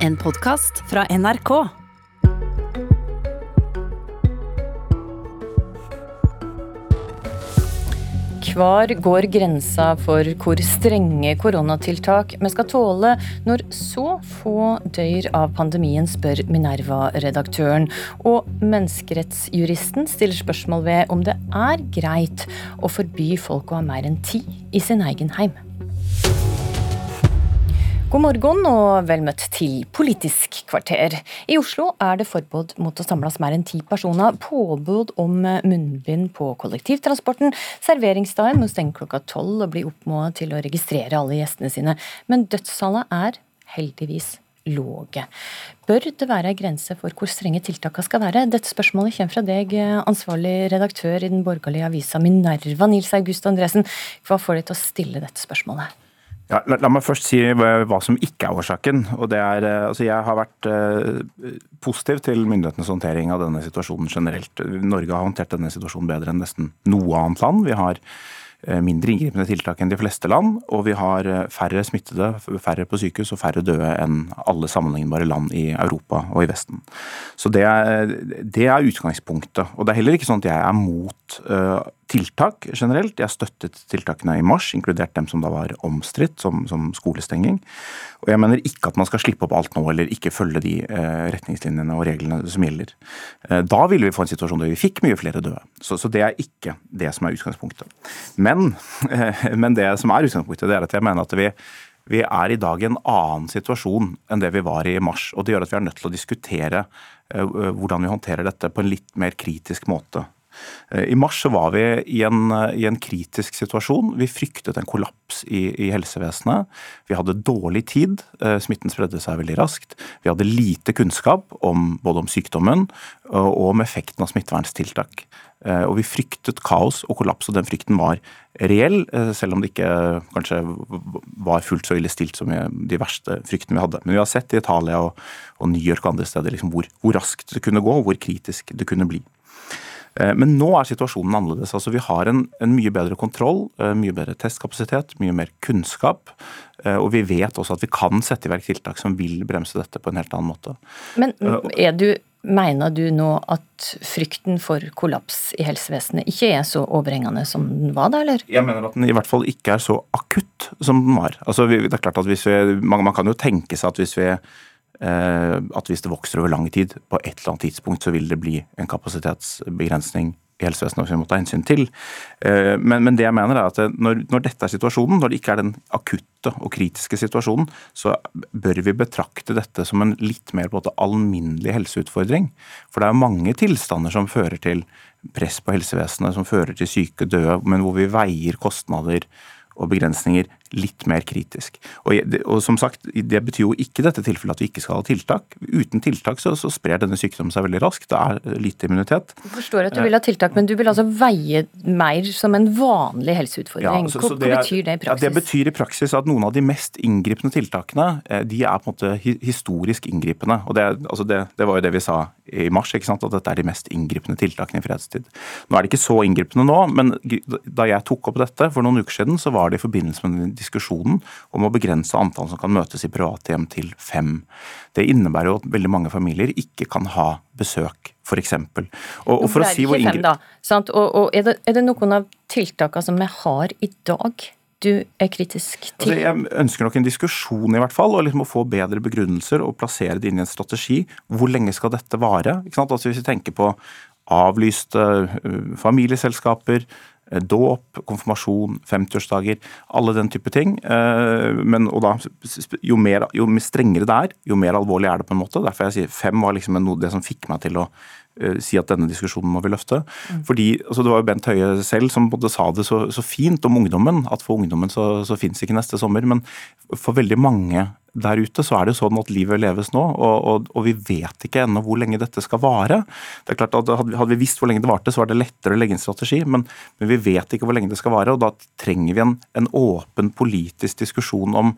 En podkast fra NRK. Hvor går grensa for hvor strenge koronatiltak vi skal tåle når så få dør av pandemien, spør Minerva-redaktøren. Og menneskerettsjuristen stiller spørsmål ved om det er greit å forby folk å ha mer enn ti i sin egen heim. God morgen og vel møtt til Politisk kvarter. I Oslo er det forbud mot å samles mer enn ti personer, påbud om munnbind på kollektivtransporten, serveringsdagen må stenge klokka tolv og bli oppfordret til å registrere alle gjestene sine. Men dødstallet er heldigvis låge. Bør det være en grense for hvor strenge tiltakene skal være? Dette spørsmålet kommer fra deg, ansvarlig redaktør i den borgerlige avisa Minerva, Nils August Andresen. Hva får deg til å stille dette spørsmålet? Ja, la, la, meg først si hva som ikke er årsaken. og det er, eh, altså Jeg har vært eh, positiv til myndighetenes håndtering av denne situasjonen generelt. Norge har håndtert denne situasjonen bedre enn nesten noe annet land. Vi har eh, mindre inngripende tiltak enn de fleste land, og vi har eh, færre smittede, færre på sykehus og færre døde enn alle sammenlignbare land i Europa og i Vesten. Så det er, det er utgangspunktet. Og det er heller ikke sånn at jeg er mot uh, tiltak generelt. Jeg støttet tiltakene i mars, inkludert dem som da var omstridt, som, som, skolestenging. Og jeg mener ikke at man skal slippe opp alt nå, eller ikke følge de eh, retningslinjene og reglene som gjelder. Eh, da ville vi få en situasjon der vi fikk mye flere døde. Så, så det er ikke det som er utgangspunktet. Men, eh, men, det som er utgangspunktet, det er at jeg mener at vi vi er i dag i en annen situasjon enn det vi var i mars. og Det gjør at vi er nødt til å diskutere hvordan vi håndterer dette på en litt mer kritisk måte Eh, I mars var vi i en, i en, kritisk situasjon. Vi fryktet en kollaps i, i, helsevesenet. Vi hadde dårlig tid, eh, smitten spredde seg veldig raskt. Vi hadde lite kunnskap om, både om sykdommen og om effekten av smitteverntiltak. Eh, og vi fryktet kaos og kollaps, og den frykten var reell, selv om det ikke kanskje var fullt så ille stilt som de verste fryktene vi hadde. Men vi har sett i Italia og, og New York og andre steder liksom hvor, hvor raskt det kunne gå, og hvor kritisk det kunne bli. Eh, men nå er situasjonen annerledes. Altså, vi har en, en, mye bedre kontroll, eh, mye bedre testkapasitet, mye mer kunnskap. Eh, og vi vet også at vi kan sette i verk tiltak som vil bremse dette på en helt annen måte. Men er du, mener du nå at frykten for kollaps i helsevesenet ikke er så overhengende som den var da, eller? Jeg mener at den i hvert fall ikke er så akutt som den var. Altså, det er klart at hvis vi, man, man kan jo tenke seg at hvis vi at hvis det vokser over lang tid, på et eller annet tidspunkt så vil det bli en kapasitetsbegrensning i helsevesenet som vi må ta hensyn til. Eh, men, men, det jeg mener er at når, når, dette er situasjonen, når det ikke er den akutte og kritiske situasjonen, så bør vi betrakte dette som en litt mer på en måte alminnelig helseutfordring. For det er mange tilstander som fører til press på helsevesenet, som fører til syke, døde, men hvor vi veier kostnader og begrensninger litt mer kritisk. Og, og, som sagt, Det betyr jo ikke i dette tilfellet at vi ikke skal ha tiltak. Uten tiltak så, så sprer denne sykdommen seg veldig raskt. Det er lite immunitet. Jeg forstår at du vil ha tiltak, men du vil altså veie mer som en vanlig helseutfordring. Ja, så, så hva, betyr det i praksis? Ja, det betyr i praksis at noen av de mest inngripende tiltakene eh, de er på en måte historisk inngripende. og det, altså det, det var jo det vi sa i mars, at dette er de mest inngripende tiltakene i fredstid. Nå er det ikke så inngripende nå, men da jeg tok opp dette for noen uker siden, så var det i forbindelse med diskusjonen om å begrense antall som kan møtes i private hjem til fem. Det innebærer jo at veldig mange familier ikke kan ha besøk, f.eks. Og, og for å si hvor fem, da, sant? Og, og er, det, er det noen av tiltakene som vi har i dag du er kritisk til? Altså, jeg ønsker nok en diskusjon, i hvert fall, og liksom å få bedre begrunnelser og plassere det inn i en strategi. Hvor lenge skal dette vare? Altså, hvis vi tenker på avlyste uh, familieselskaper, dåp, konfirmasjon, 50-årsdager, alle den type ting. Eh, men, da, jo, mer, jo strengere det er, jo mer alvorlig er det på en måte. Derfor jeg sier fem var liksom det som fikk meg til å si at denne diskusjonen må vi løfte. Mm. Fordi, altså Det var jo Bent Høie selv som både sa det så, så fint om ungdommen, at for ungdommen så, så fins ikke neste sommer. Men for veldig mange der ute så er det jo sånn at livet leves nå, og, og, og vi vet ikke ennå hvor lenge dette skal vare. Det er klart at Hadde vi visst hvor lenge det varte, så var det lettere å legge en strategi, men, men, vi vet ikke hvor lenge det skal vare. og Da trenger vi en, en åpen politisk diskusjon om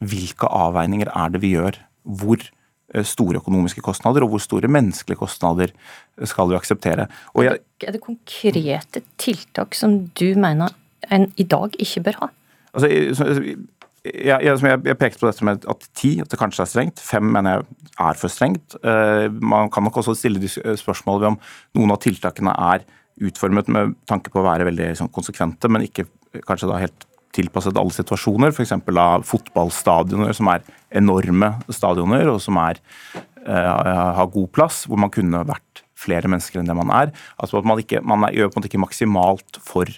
hvilke avveininger er det vi gjør. Hvor eh, store økonomiske kostnader og hvor store menneskelige kostnader skal vi akseptere. Jeg, er det konkrete tiltak som du mener en i dag ikke bør ha? Altså, jeg, jeg, jeg, pekte på dette med at ti at det kanskje er strengt. Fem mener jeg er for strengt. Uh, man kan nok også stille spørsmål ved om noen av tiltakene er utformet med tanke på å være veldig sånn, konsekvente, men ikke kanskje da helt tilpasset alle situasjoner. F.eks. av fotballstadioner som er enorme stadioner og som er, uh, har god plass, hvor man kunne vært flere mennesker enn det man er. Altså at Man, ikke, man gjør på en måte ikke maksimalt for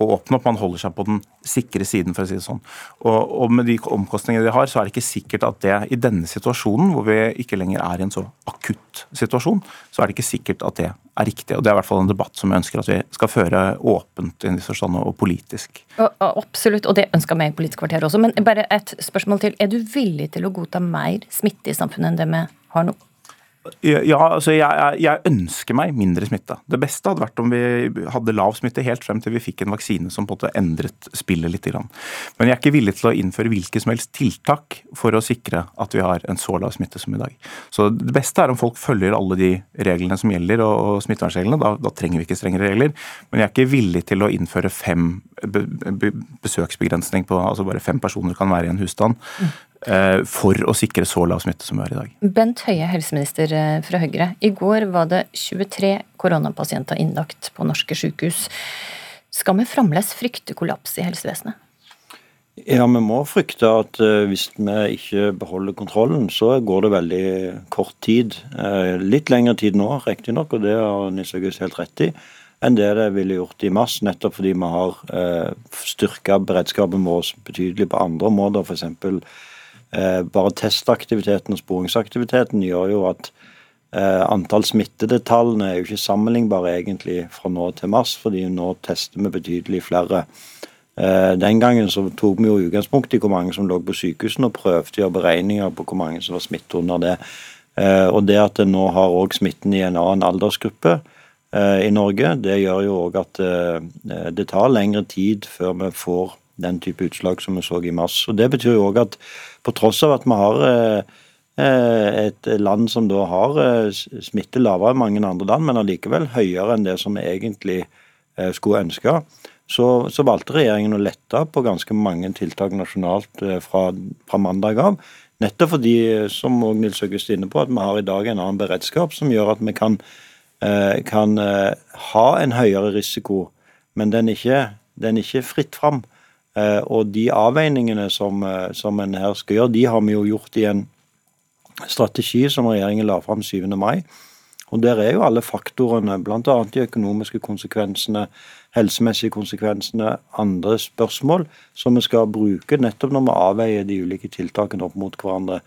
å åpne opp. Man holder seg på den sikre siden, for å si det sånn. Og, og, med de omkostningene de har, så er det ikke sikkert at det i denne situasjonen, hvor vi ikke lenger er i en så akutt situasjon, så er det ikke sikkert at det er riktig. Og det er i hvert fall en debatt som jeg ønsker at vi skal føre åpent i en viss forstand, og politisk. Absolutt, og det ønsker vi i Politisk kvarter også. Men bare et spørsmål til. Er du villig til å godta mer smitte i samfunnet enn det vi har nå? Ja, altså jeg, jeg, ønsker meg mindre smitte. Det beste hadde vært om vi hadde lav smitte helt frem til vi fikk en vaksine som på en måte endret spillet litt. Men jeg er ikke villig til å innføre hvilke som helst tiltak for å sikre at vi har en så lav smitte som i dag. Så Det beste er om folk følger alle de reglene som gjelder og, og smittevernreglene. Da, da, trenger vi ikke strengere regler. Men jeg er ikke villig til å innføre fem besøksbegrensning på altså bare fem personer kan være i en husstand. Eh, for å sikre så lav smitte som vi har i dag. Bent Høie, helseminister eh, fra Høyre. I går var det 23 koronapasienter innlagt på norske sykehus. Skal vi fremdeles frykte kollaps i helsevesenet? Ja, vi må frykte at eh, hvis vi ikke beholder kontrollen, så går det veldig kort tid. Litt lengre tid nå, riktignok, og det har Nils August helt rett i, enn det det ville gjort i mars. Nettopp fordi vi har styrka beredskapen vår betydelig på andre områder. F.eks. Eh, bare testaktiviteten og sporingsaktiviteten gjør jo at eh, antall smittedetallene er jo ikke sammenlignbare egentlig fra nå til mars, fordi nå tester vi betydelig flere. Eh, den gangen så tok vi jo utgangspunkt i hvor mange som lå på sykehusene, og prøvde å gjøre beregninger på hvor mange som var smittet under det. Og det at en nå har òg smitten i en annen aldersgruppe i Norge, det gjør jo òg at det tar lengre tid før vi får den type utslag som vi så i mars. Og Det betyr jo òg at på tross av at vi har eh, eh, et land som da har eh, smitte lavere enn mange andre land, men allikevel høyere enn det som vi egentlig skulle ønske, så, så, valgte regjeringen å lette på ganske mange tiltak nasjonalt fra, fra mandag av. Nettopp fordi, som Nils August er inne på, at vi har i dag en annen beredskap som gjør at vi kan, kan ha en høyere risiko, men den er ikke, den er ikke fritt fram. Eh, og de avveiningene som, eh, som en her skal gjøre, de har vi jo gjort i en strategi som regjeringen la fram 7. mai. Og Der er jo alle faktorene, bl.a. de økonomiske konsekvensene, helsemessige konsekvensene, andre spørsmål, som vi skal bruke nettopp når vi avveier de ulike tiltakene opp mot hverandre.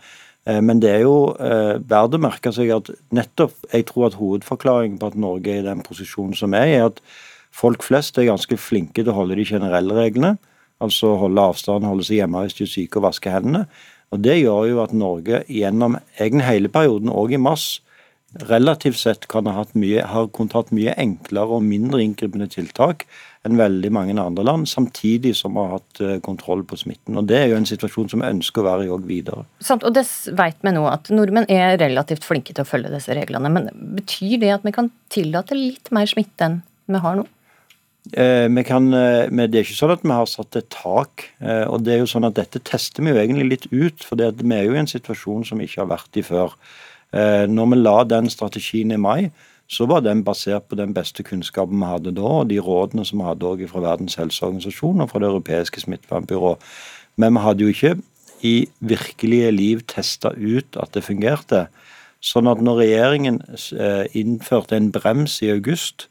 Eh, men det er jo verdt å merke seg at nettopp jeg tror at hovedforklaringen på at Norge er i den posisjonen som er, er at folk flest er ganske flinke til å holde de generelle reglene. Altså holde avstand, holde seg hjemme hvis du er syke og vaske hendene. Og Det gjør jo at Norge gjennom egentlig hele perioden, og i mars, relativt sett kan ha hatt mye, har kunnet hatt mye enklere og mindre inngripende tiltak enn veldig mange andre land, samtidig som vi har hatt eh, kontroll på smitten. Og Det er jo en situasjon som vi ønsker å være i òg videre. Sant, og det vet vi nå, at nordmenn er relativt flinke til å følge disse reglene. Men betyr det at vi kan tillate litt mer smitte enn vi har nå? Eh, vi kan, eh, men Det er ikke sånn at vi har satt et tak. Eh, og det er jo sånn at Dette tester vi jo egentlig litt ut, for vi er jo i en situasjon som vi ikke har vært i før. Når vi la den strategien i mai, så var den basert på den beste kunnskapen vi hadde da, og de rådene som vi hadde fra Verdens helseorganisasjon og fra Det europeiske smittevernbyrået. Men vi hadde jo ikke i virkelige liv testa ut at det fungerte. Sånn at når regjeringen innførte en brems i august,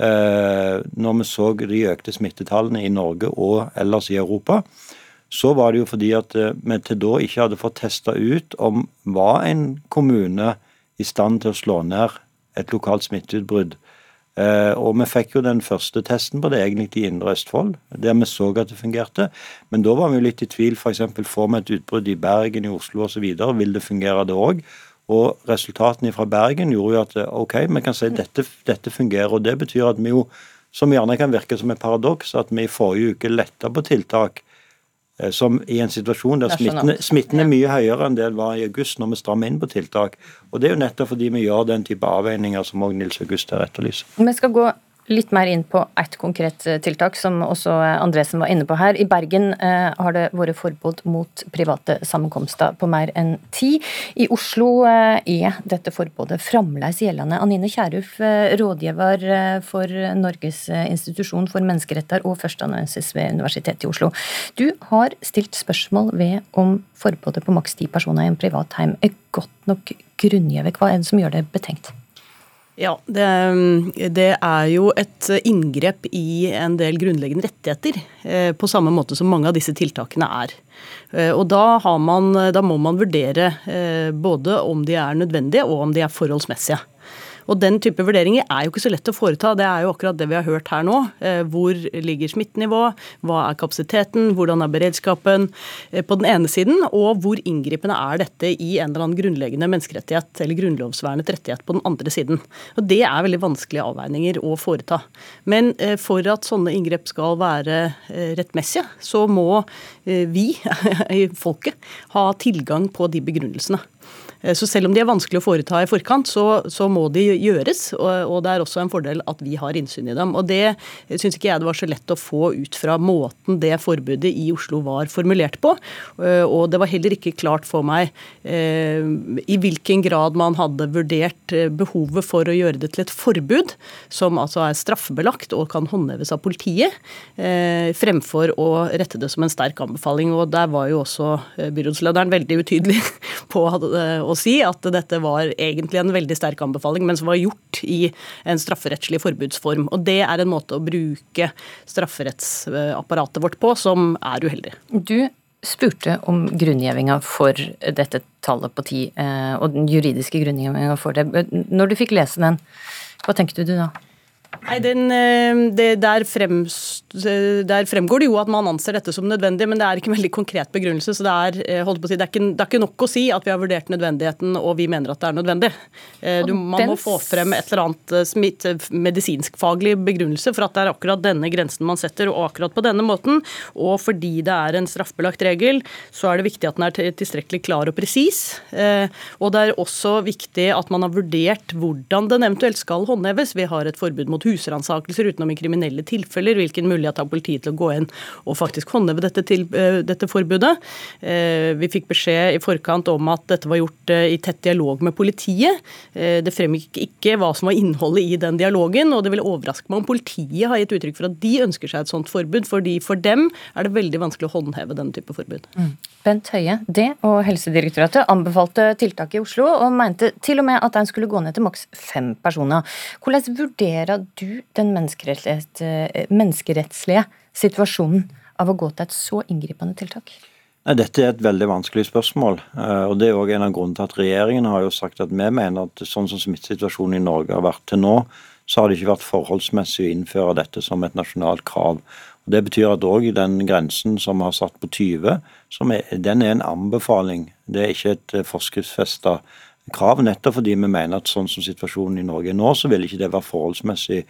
når vi så de økte smittetallene i Norge og ellers i Europa, så var det jo fordi at eh, vi til da ikke hadde fått testa ut om var en kommune i stand til å slå ned et lokalt smitteutbrudd. Eh, og vi fikk jo den første testen på det egentlig i Indre Østfold, der vi så at det fungerte. Men da var vi jo litt i tvil. F.eks. får vi et utbrudd i Bergen, i Oslo osv. Vil det fungere det òg? Resultatene fra Bergen gjorde jo at ok, vi kan si at dette, dette fungerer. og Det betyr at vi jo, som gjerne kan virke som et paradoks, at vi i forrige uke letta på tiltak eh, som i en situasjon der smitten, smitten, er mye høyere enn det det var i august, når vi strammer inn på tiltak. Og Det er jo nettopp fordi vi gjør den type avveininger som òg Nils August her etterlyser. Vi skal gå litt mer inn på ett konkret eh, tiltak, som også Andresen var inne på her. I Bergen eh, har det vært forbud mot private sammenkomster på mer enn ti. I Oslo eh, er dette forbudet fremdeles gjeldende. Anine Kierulf, eh, rådgiver eh, for Norges institusjon for menneskeretter og førsteamanuensis ved Universitetet i Oslo. Du har stilt spørsmål ved om forbudet på maks ti personer i en privat heim er godt nok grunngjeve. Hva er det som gjør det betenkt? Ja, det, det, er jo et inngrep i en del grunnleggende rettigheter. Eh, på samme måte som mange av disse tiltakene er. Eh, og da, man, da må man vurdere eh, både om de er nødvendige og om de er forholdsmessige. Og den type vurderinger er jo ikke så lett å foreta. Det er jo akkurat det vi har hørt her nå. Eh, hvor ligger smittenivået? Hva er kapasiteten? Hvordan er beredskapen? Eh, på den ene siden, og hvor inngripende er dette i en eller annen grunnleggende menneskerettighet eller grunnlovsvernet rettighet på den andre siden. Og Det er veldig vanskelige avveininger å foreta. Men eh, for at sånne inngrep skal være rettmessige, så må vi folket ha tilgang på de begrunnelsene. Eh, så selv om de er vanskelig å foreta i forkant, så, så må de gjøres. Og, og, det er også en fordel at vi har innsyn i dem. Og det syns ikke jeg det var så lett å få ut fra måten det forbudet i Oslo var formulert på. Eh, og det var heller ikke klart for meg eh, i hvilken grad man hadde vurdert eh, behovet for å gjøre det til et forbud, som altså er straffebelagt og kan håndheves av politiet, eh, fremfor å rette det som en sterk anbefaling. Og der var jo også byrådslederen veldig utydelig på å si at dette var egentlig en veldig sterk anbefaling, men som var gjort i en strafferettslig forbudsform. Og det er en måte å bruke strafferettsapparatet vårt på som er uheldig. Du spurte om grunngjevinga for dette tallet på ti, eh, og den juridiske grunngjevinga for det. Når du fikk lese den, hva tenkte du da? Nei, den, eh, det, der, frem, der, fremgår det jo at man anser dette som nødvendig, men det er ikke en veldig konkret begrunnelse. så Det er, eh, si, det er, ikke, det er ikke, nok å si at vi har vurdert nødvendigheten og vi mener at det er nødvendig. Eh, du, man må få frem et eller annet medisinskfaglig begrunnelse for at det er akkurat denne grensen man setter, og akkurat på denne måten. Og fordi det er en straffbelagt regel, så er det viktig at den er tilstrekkelig klar og presis. Og det er også viktig at man har vurdert hvordan den eventuelt skal håndheves. Vi har et forbud mot husransakelser utenom i kriminelle tilfeller. Hvilken mulighet har politiet til å gå inn og faktisk håndheve dette, til, uh, dette forbudet? Uh, vi fikk beskjed i forkant om at dette var gjort uh, i tett dialog med politiet. det fremgikk ikke hva som var innholdet i den dialogen, og det ville overraske meg om politiet har gitt uttrykk for at de ønsker seg et sånt forbud, fordi for dem er det veldig vanskelig å håndheve denne type forbud. Mm. Bent Høie, det og Helsedirektoratet anbefalte tiltak i Oslo, og mente til og med at den skulle gå ned til maks fem personer. Hvordan vurderer du den eh, menneskerettslige situasjonen av å gå til et så inngripende tiltak? Nei, Dette er et veldig vanskelig spørsmål. Eh, og det er også en av grunnene til at Regjeringen har jo sagt at vi mener at sånn som smittesituasjonen i Norge har vært til nå, så har det ikke vært forholdsmessig å innføre dette som et nasjonalt krav. Og Det betyr at òg den grensen som vi har satt på 20, er, den er en anbefaling. Det er ikke et eh, forskriftsfesta krav, nettopp fordi vi mener at sånn som situasjonen i Norge er nå, så vil ikke det være forholdsmessig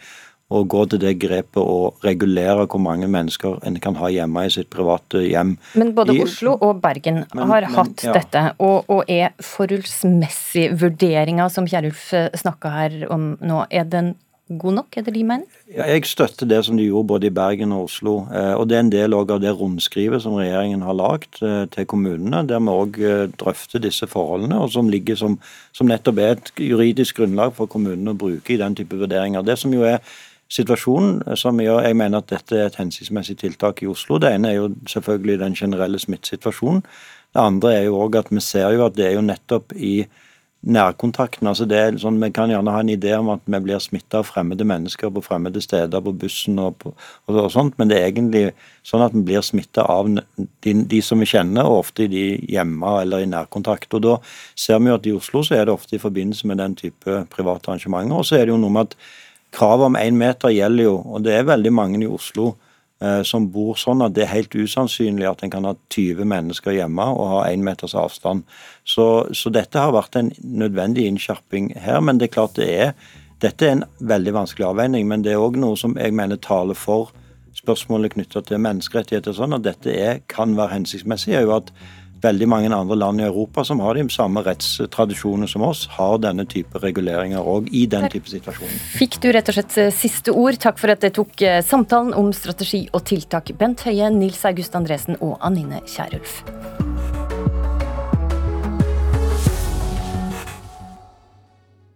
å gå til det grepet å regulere hvor mange mennesker en kan ha hjemme i sitt private hjem. Men både I, Oslo og Bergen men, har men, hatt ja. dette, og, og er forholdsmessig vurderinga som Kjerulf snakka her om nå, er den god nok, er det de mener? Ja, jeg støtter det som de gjorde både i Bergen og Oslo. Eh, og Det er en del av det rundskrivet som regjeringen har lagd eh, til kommunene, der vi òg eh, drøfter disse forholdene, og som ligger som, som, nettopp er et juridisk grunnlag for kommunene å bruke i den type vurderinger. Det som jo er situasjonen, som gjør jeg mener at dette er et hensiktsmessig tiltak i Oslo. Det ene er jo selvfølgelig den generelle smittesituasjonen. Det andre er jo òg at vi ser jo at det er jo nettopp i nærkontakten. altså det er sånn, Vi kan gjerne ha en idé om at vi blir smitta av fremmede mennesker på fremmede steder, på bussen og, på, og, sånt, men det er egentlig sånn at vi blir smitta av de, de, som vi kjenner, og ofte de hjemme eller i nærkontakt. og Da ser vi jo at i Oslo så er det ofte i forbindelse med den type private arrangementer. Og så er det jo noe med at kravet om én meter gjelder jo, og det er veldig mange i Oslo som bor sånn at det er helt usannsynlig at en kan ha 20 mennesker hjemme og ha én meters avstand. Så, så, dette har vært en nødvendig innskjerping her. Men det er klart det er dette er en veldig vanskelig avveining, men det er òg noe som jeg mener taler for spørsmålet knytta til menneskerettigheter. sånn At dette er, kan være hensiktsmessig, er jo at veldig mange andre land i Europa som har de samme rettstradisjonene som oss, har denne type reguleringer òg i den type situasjoner. Fikk du rett og slett eh, siste ord. Takk for at dere tok eh, samtalen om strategi og tiltak, Bent Høie, Nils August Andresen og Anine Kierulf.